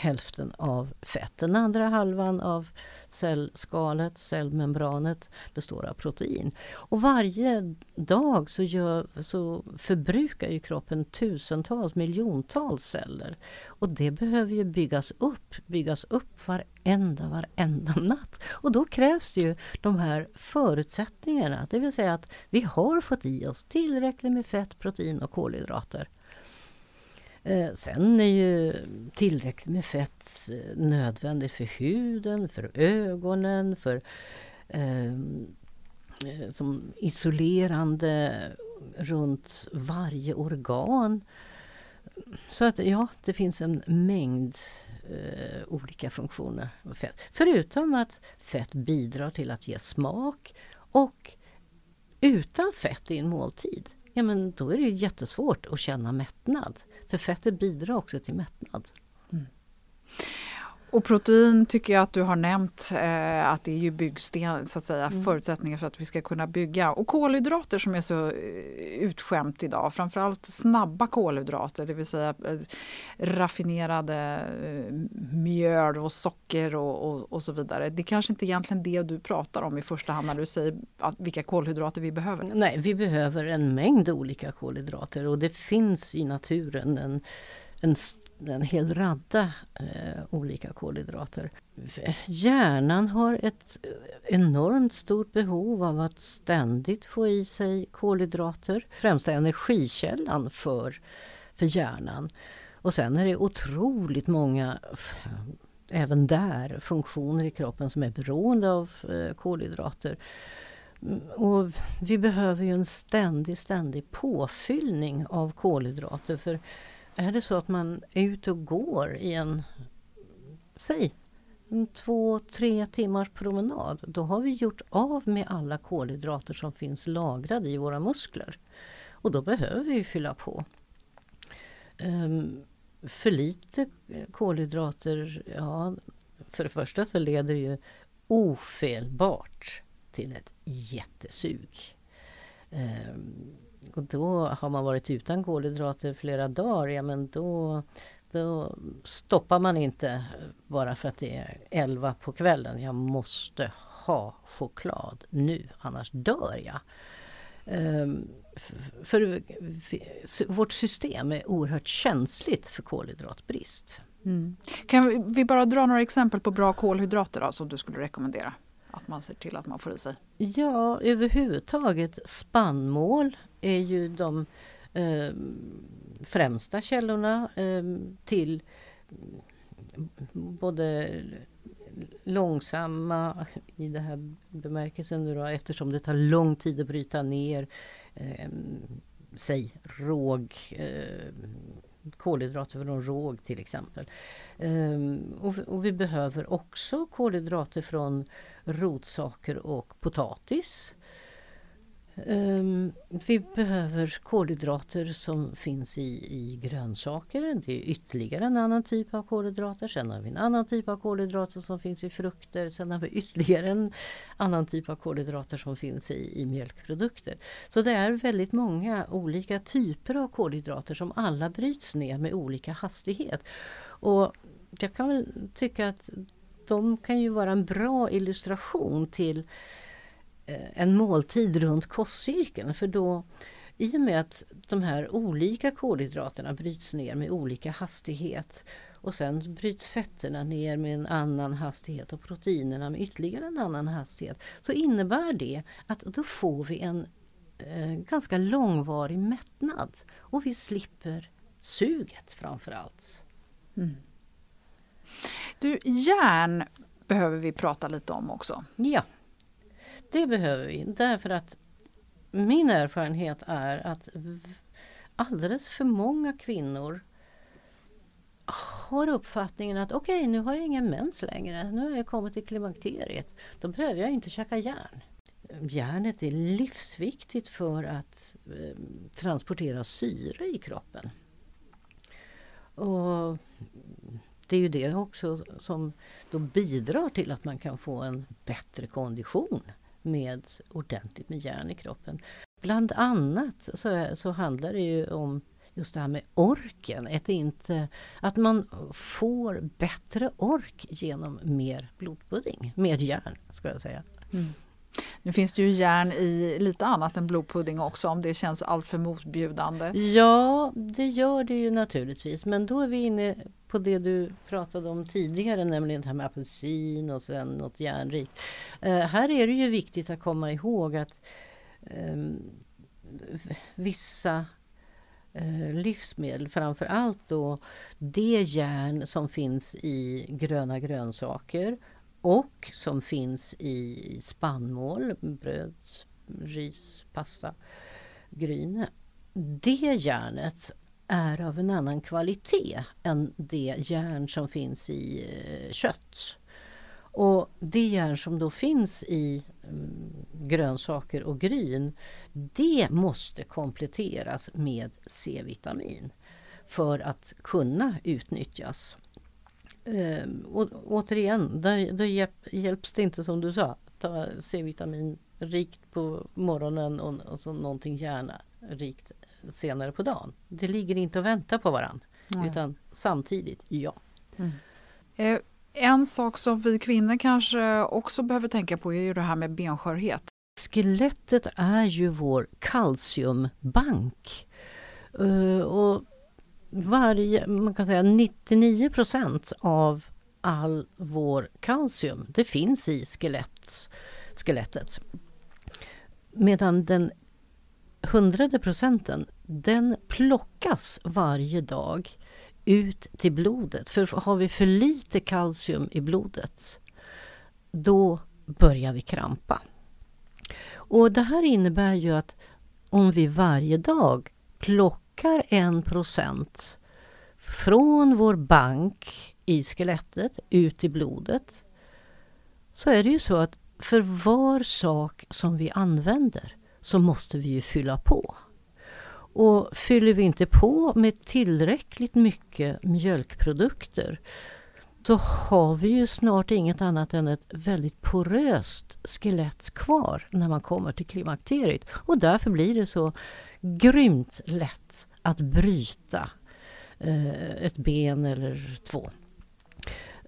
hälften av fett. Den andra halvan av cellskalet, cellmembranet, består av protein. Och varje dag så, gör, så förbrukar ju kroppen tusentals, miljontals celler. Och det behöver ju byggas upp, byggas upp varenda, varenda natt. Och då krävs det ju de här förutsättningarna, det vill säga att vi har fått i oss tillräckligt med fett, protein och kolhydrater. Eh, sen är ju tillräckligt med fett eh, nödvändigt för huden, för ögonen, för ehm, eh, som isolerande runt varje organ. Så att ja, det finns en mängd eh, olika funktioner med fett. Förutom att fett bidrar till att ge smak och utan fett i en måltid ja men då är det ju jättesvårt att känna mättnad. För fettet bidrar också till mättnad. Mm. Och protein tycker jag att du har nämnt eh, att det är ju byggsten, så att säga, mm. förutsättningar för att vi ska kunna bygga. Och kolhydrater som är så eh, utskämt idag, framförallt snabba kolhydrater, det vill säga eh, raffinerade eh, mjöl och socker och, och, och, så vidare. Det är kanske inte egentligen det du pratar om i första hand när du säger att, vilka kolhydrater vi behöver. Nej, vi behöver en mängd olika kolhydrater och det finns i naturen en en, en hel radda eh, olika kolhydrater. Hjärnan har ett eh, enormt stort behov av att ständigt få i sig kolhydrater. Främsta energikällan för, för hjärnan. Och sen är det otroligt många även där funktioner i kroppen som är beroende av eh, kolhydrater. Mm, och vi behöver ju en ständig, ständig påfyllning av kolhydrater. För är det så att man är ute och går i en, säg, en två, tre timmars promenad, då har vi gjort av med alla kolhydrater som finns lagrade i våra muskler. Och då behöver vi fylla på. Um, för lite kolhydrater, ja, för det första så leder det ju ofelbart till ett jättesug. Um, och då har man varit utan kolhydrater flera dagar, ja men då, då stoppar man inte bara för att det är 11 på kvällen. Jag måste ha choklad nu, annars dör jag. Um, för, för, vårt system är oerhört känsligt för kolhydratbrist. Mm. Kan vi bara dra några exempel på bra kolhydrater då, som du skulle rekommendera? Att man ser till att man får i sig? Ja, överhuvudtaget spannmål är ju de eh, främsta källorna eh, till både långsamma i den här bemärkelsen nu då, eftersom det tar lång tid att bryta ner eh, säg råg, eh, kolhydrater från råg till exempel. Um, och, och, vi behöver också kolhydrater från rotsaker och potatis. Um, vi behöver kolhydrater som finns i, i grönsaker. Det är ytterligare en annan typ av kolhydrater. Sen har vi en annan typ av kolhydrater som finns i frukter. Sen har vi *laughs* ytterligare en annan typ av kolhydrater som finns i, i mjölkprodukter. Så det är väldigt många olika typer av kolhydrater som alla bryts ner med olika hastighet. Och jag kan väl tycka att de kan ju vara en bra illustration till eh, en måltid runt kostcirkeln. För då, i och med att de här olika kolhydraterna bryts ner med olika hastighet och sen bryts fetterna ner med en annan hastighet och proteinerna med ytterligare en annan hastighet. Så innebär det att då får vi en eh, ganska långvarig mättnad och vi slipper suget framför allt. Mm. Du, järn behöver vi prata lite om också. Ja. Det behöver vi därför att min erfarenhet är att alldeles för många kvinnor har uppfattningen att okej, okay, nu har jag ingen mens längre. Nu har jag kommit till klimakteriet. Då behöver jag inte käka järn. Järnet är livsviktigt för att eh, transportera syre i kroppen. Och det är ju det också som då bidrar till att man kan få en bättre kondition med ordentligt med järn i kroppen. Bland annat så, så handlar det ju om just det här med orken. Att, inte, att man får bättre ork genom mer blodpudding, mer järn ska jag säga. Mm. Nu finns det ju järn i lite annat än blodpudding också om det känns alltför motbjudande. Ja, det gör det ju naturligtvis. Men då är vi inne på det du pratade om tidigare, nämligen det här med apelsin och sen något järnrikt. Eh, här är det ju viktigt att komma ihåg att eh, vissa eh, livsmedel, framför allt då det järn som finns i gröna grönsaker och som finns i spannmål, bröd, ris, pasta, gryne. Det järnet är av en annan kvalitet än det järn som finns i eh, kött. Och det järn som då finns i mm, grönsaker och gryn, det måste kompletteras med C-vitamin för att kunna utnyttjas. Eh, och, återigen, där, där hjälps det inte som du sa, ta C-vitamin rikt på morgonen och, och så någonting järnrikt senare på dagen. Det ligger inte och väntar på varandra. Utan samtidigt, ja. Mm. Eh, en sak som vi kvinnor kanske också behöver tänka på är ju det här med benskörhet. Skelettet är ju vår kalciumbank. Uh, och varje, man kan säga 99 procent av all vår kalcium, det finns i skelett, skelettet. Medan den hundrade procenten, den plockas varje dag ut till blodet. För har vi för lite kalcium i blodet, då börjar vi krampa. Och det här innebär ju att om vi varje dag plockar en procent från vår bank i skelettet ut i blodet så är det ju så att för var sak som vi använder så måste vi ju fylla på. Och fyller vi inte på med tillräckligt mycket mjölkprodukter så har vi ju snart inget annat än ett väldigt poröst skelett kvar när man kommer till klimakteriet. Och därför blir det så grymt lätt att bryta eh, ett ben eller två.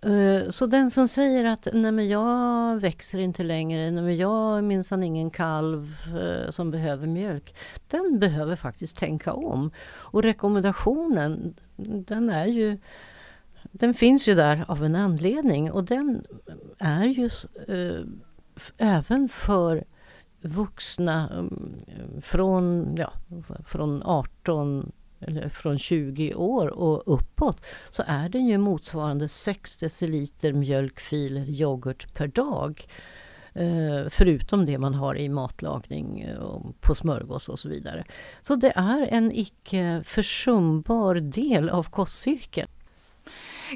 Eh, så den som säger att nej men jag växer inte längre, nej men jag är minsann ingen kalv eh, som behöver mjölk. Den behöver faktiskt tänka om. Och rekommendationen den är ju den finns ju där av en anledning och den är ju eh, även för vuxna um, från, ja, från 18 eller från 20 år och uppåt så är den ju motsvarande 6 deciliter mjölkfil eller yoghurt per dag. Eh, förutom det man har i matlagning eh, och på smörgås och så vidare. Så det är en icke försumbar del av kostcirkeln.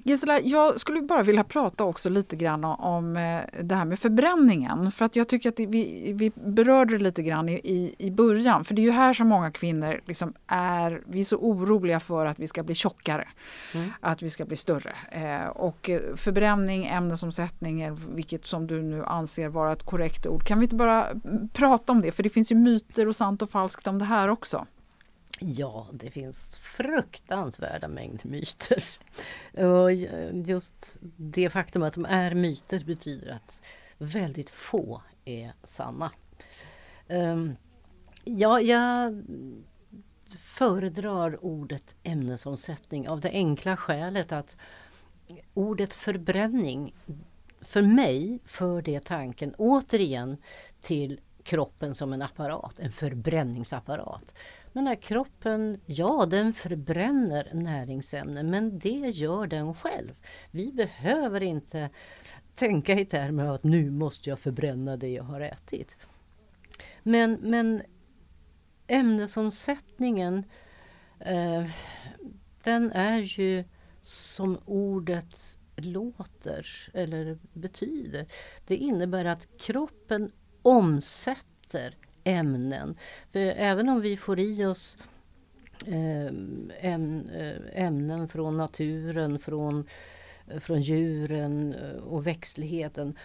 Gisela, jag skulle bara vilja prata också lite grann om eh, det här med förbränningen. För att jag tycker att vi, vi berörde det lite grann i, i början. För det är ju här som många kvinnor liksom är, vi är så oroliga för att vi ska bli tjockare. Mm. Att vi ska bli större. Eh, och förbränning, ämnesomsättning, vilket som du nu anser vara ett korrekt ord. Kan vi inte bara prata om det? För det finns ju myter och sant och falskt om det här också. Ja, det finns fruktansvärda mängd myter. Och just det faktum att de är myter betyder att väldigt få är sanna. Ehm, ja, jag föredrar ordet ämnesomsättning av det enkla skälet att ordet förbränning för mig för det tanken återigen till kroppen som en apparat, en förbränningsapparat. Men när kroppen, ja den förbränner näringsämnen men det gör den själv. Vi behöver inte tänka i termer av att nu måste jag förbränna det jag har ätit. Men, men ämnesomsättningen eh, den är ju som ordet låter eller betyder. Det innebär att kroppen omsätter ämnen. För även om vi får i oss ehm, eh, ämnen från naturen, från, eh, från djuren eh, och växtligheten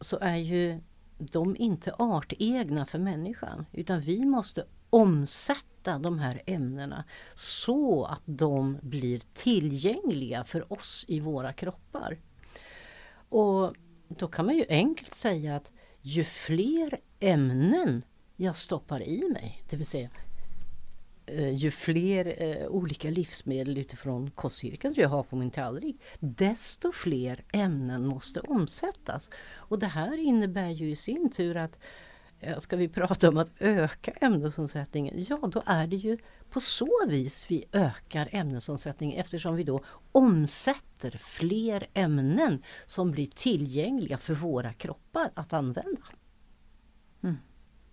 så är ju de inte artegna för människan. Utan vi måste omsätta de här ämnena så att de blir tillgängliga för oss i våra kroppar. Och då kan man ju enkelt säga att ju fler ämnen jag stoppar i mig. Det vill säga eh, ju fler eh, olika livsmedel utifrån kostcirkeln jag har på min tallrik, desto fler ämnen måste omsättas. Och det här innebär ju i sin tur att eh, Ska vi *laughs* prata om att öka ämnesomsättningen? Ja, då är det ju på så vis vi ökar ämnesomsättningen eftersom vi då omsätter fler ämnen som blir tillgängliga för våra kroppar att använda.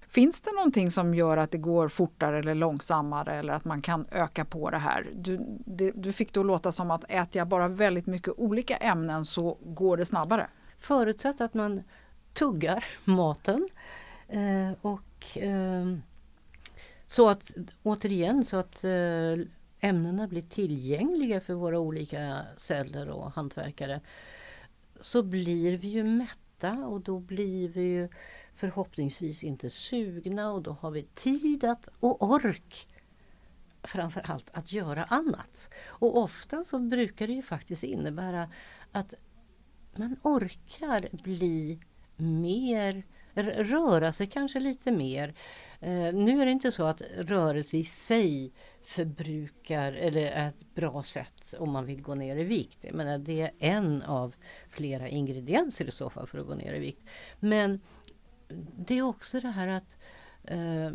Finns det någonting som gör att det går fortare eller långsammare eller att man kan öka på det här? Du, det, du fick då låta som att äter jag bara väldigt mycket olika ämnen så går det snabbare. Förutsatt att man tuggar *laughs* maten eh, och eh, så att återigen så att eh, ämnena blir tillgängliga för våra olika celler och hantverkare så blir vi ju mätta och då blir vi ju förhoppningsvis inte sugna och då har vi tid att, och ork framförallt att göra annat. Och ofta så brukar det ju faktiskt innebära att man orkar bli mer, röra sig kanske lite mer. Eh, nu är det inte så att rörelse i sig förbrukar eller är ett bra sätt om man vill gå ner i vikt. Jag menar det är en av flera ingredienser i så fall för att gå ner i vikt. Men det är också det här att eh,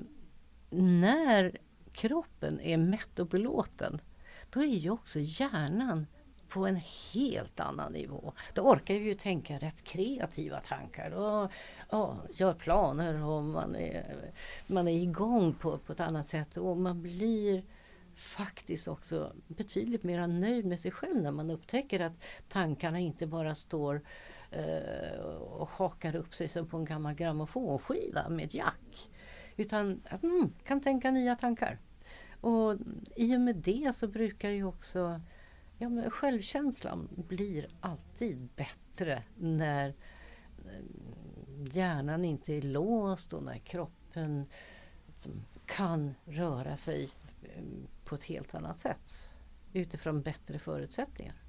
när kroppen är mätt och belåten då är ju också hjärnan på en helt annan nivå. Då orkar vi ju tänka rätt kreativa tankar och, och gör planer och man är, man är igång på, på ett annat sätt och man blir faktiskt också betydligt mer nöjd med sig själv när man upptäcker att tankarna inte bara står eh, Eh, och hakar upp sig som på en gammal grammofonskiva med jack. Utan mm, kan tänka nya tankar. Och i och med det så brukar ju också ja, men självkänslan blir alltid bättre när eh, hjärnan inte är låst och när kroppen liksom, kan röra sig eh, på ett helt annat sätt utifrån bättre förutsättningar.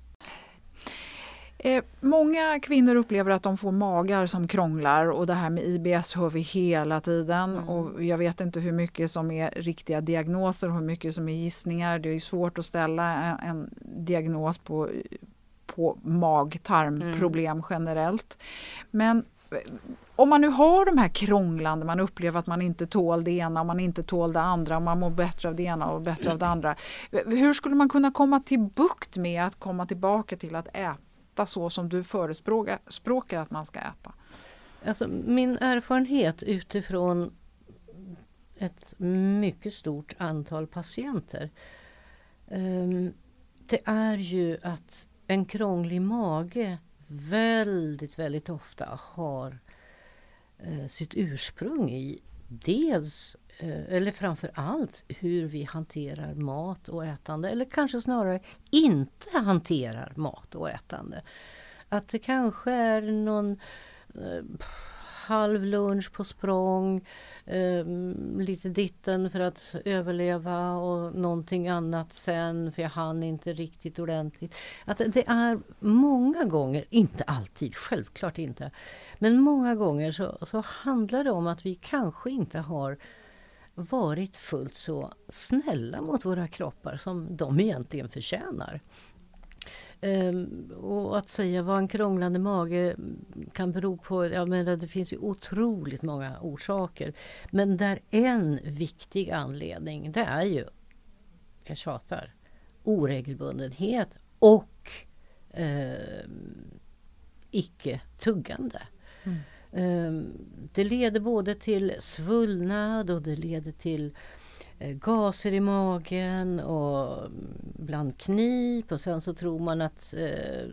Eh, många kvinnor upplever att de får magar som krånglar och det här med IBS hör vi hela tiden. Mm. Och jag vet inte hur mycket som är riktiga diagnoser och hur mycket som är gissningar. Det är svårt att ställa en, diagnos på, på mag-tarmproblem mm. generellt. Men eh, om man nu har de här krånglande, man upplever att man inte tål det ena och man inte tål det andra och man mår bättre av det ena och bättre av det andra. Hur skulle man kunna komma till bukt med att komma tillbaka till att äta äta så som du förespråkar att man ska äta? Alltså min erfarenhet utifrån ett mycket stort antal patienter. Ehm, det är ju att en krånglig mage väldigt, väldigt ofta har eh, sitt ursprung i dels Eh, eller framför allt hur vi hanterar mat och ätande eller kanske snarare inte hanterar mat och ätande. Att det kanske är någon uh, halv lunch på språng, eh, lite ditten för att överleva och någonting annat sen för jag hann inte riktigt ordentligt. Att det är många gånger, inte alltid, självklart inte, men många gånger så, så handlar det om att vi kanske inte har varit fullt så snälla mot våra kroppar som de egentligen förtjänar. Um, och att säga vad en krånglande mage kan bero på, jag menar det finns ju otroligt många orsaker. Men där en viktig anledning det är ju, jag tjatar, oregelbundenhet och eh, icke-tuggande. Mm. Ehm, det leder både till svullnad och det leder till eh, gaser i magen och mm, bland knip och sen så tror man att eh,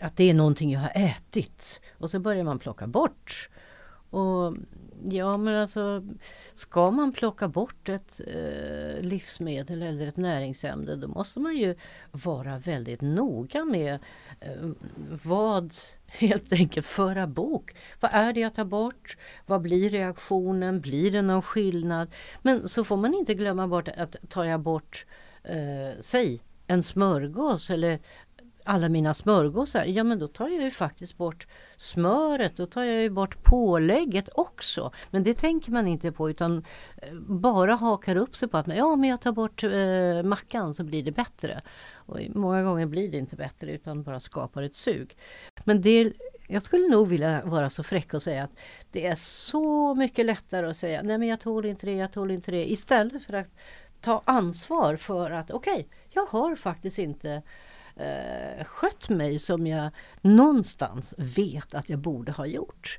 att det är någonting jag har ätit. Och så börjar man plocka bort. Och Ja men alltså ska man plocka bort ett eh, livsmedel eller ett näringsämne då måste man ju vara väldigt noga med eh, vad *laughs* helt enkelt föra bok. Vad är det jag tar bort? Vad blir reaktionen? Blir det någon skillnad? Men så får man inte glömma bort att tar jag bort eh, säg en smörgås eller alla mina smörgåsar, ja men då tar jag ju faktiskt bort smöret, då tar jag ju bort pålägget också. Men det tänker man inte på utan eh, bara hakar upp sig på att ja, men jag tar bort eh, mackan så blir det bättre. Och många gånger blir det inte bättre utan bara skapar ett sug. Men det, jag skulle nog vilja vara så fräck och säga att det är så mycket lättare att säga nej men jag tål inte det, jag tål inte det istället för att ta ansvar för att okej, okay, jag har faktiskt inte eh, skött mig som jag någonstans vet att jag borde ha gjort.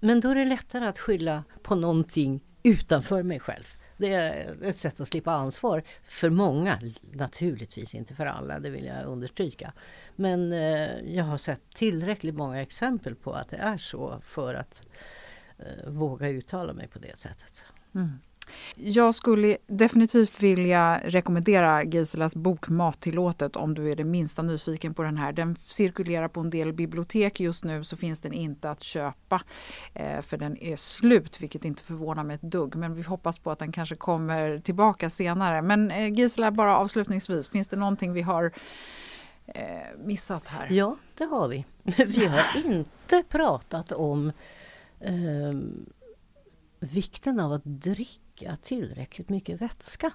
Men då är det lättare att skylla på någonting utanför mig själv. Det är ett sätt att slippa ansvar för många, naturligtvis inte för alla, det vill jag understryka. Men eh, jag har sett tillräckligt många exempel på att det är så för att eh, våga uttala mig på det sättet. Mm. Jag skulle definitivt vilja rekommendera Giselas bok Mattillåtet om du är det minsta nyfiken på den här. Den cirkulerar på en del bibliotek just nu så finns den inte att köpa eh, för den är slut vilket inte förvånar mig ett dugg. Men vi hoppas på att den kanske kommer tillbaka senare. Men eh, Gisela, bara avslutningsvis, finns det någonting vi har eh, missat här? Ja, det har vi. *laughs* Vi har inte pratat om eh, vikten av att dricka dricka tillräckligt mycket vätska.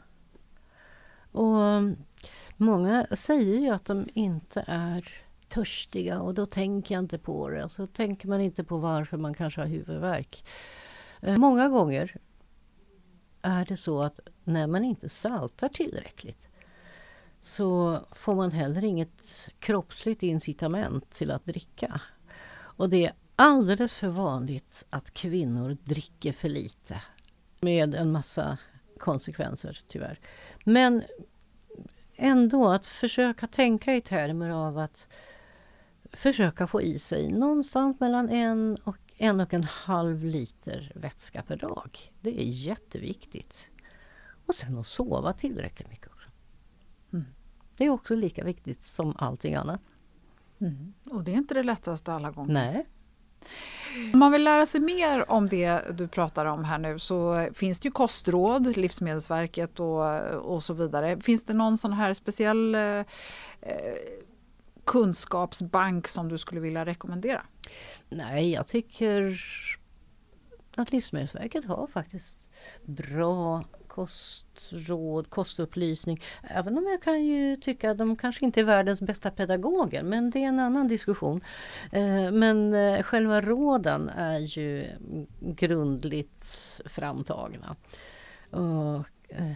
Och många säger ju att de inte är törstiga och då tänker jag inte på det. Alltså, så tänker man inte på varför man kanske har huvudvärk. Eh, många gånger är det så att när man inte saltar tillräckligt så får man heller inget kroppsligt incitament till att dricka. Och det är alldeles för vanligt att kvinnor dricker för lite med en massa konsekvenser tyvärr. Men ändå att försöka tänka i termer av att försöka få i sig någonstans mellan en och en och en halv liter vätska per dag. Det är jätteviktigt. Och sen att sova tillräckligt mycket också. Mm. Det är också lika viktigt som allting annat. Mm. Och det är inte det lättaste alla gånger. Nej. Om man vill lära sig mer om det du pratar om här nu så finns det ju kostråd, Livsmedelsverket och, och så vidare. Finns det någon sån här speciell eh, eh kunskapsbank som du skulle vilja rekommendera? Nej, jag tycker att Livsmedelsverket har faktiskt bra kostråd, kostupplysning. Även om jag kan ju tycka att de kanske inte är världens bästa pedagoger, men det är en annan diskussion. Eh, men eh, själva råden är ju grundligt framtagna. Och eh,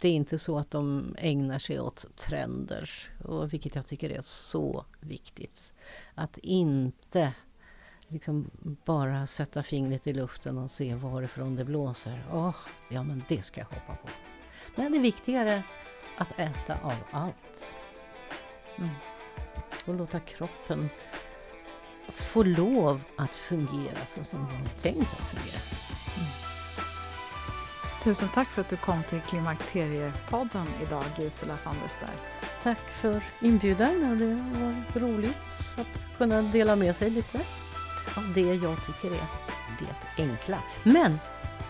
det är inte så att de ägnar sig åt trender, och vilket jag tycker är så viktigt. Att inte liksom bara sätta fingret i luften och se varifrån det blåser. Åh, ja men det ska jag hoppa på. Men det är viktigare att äta av allt. Mm. Och låta kroppen få lov att fungera så som den är tänkt att fungera. Tusen tack för att du kom till Klimakteriepodden idag, Gisela van der Stær. Tack för inbjudan och det var roligt att kunna dela med sig lite av det jag tycker är det enkla. Men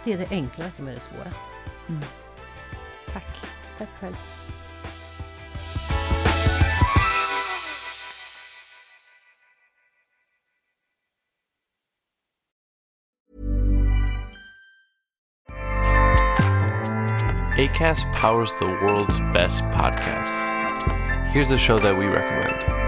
det är det enkla som är det svåra. Mm. Tack. Tack själv. ACAST powers the world's best podcasts. Here's a show that we recommend.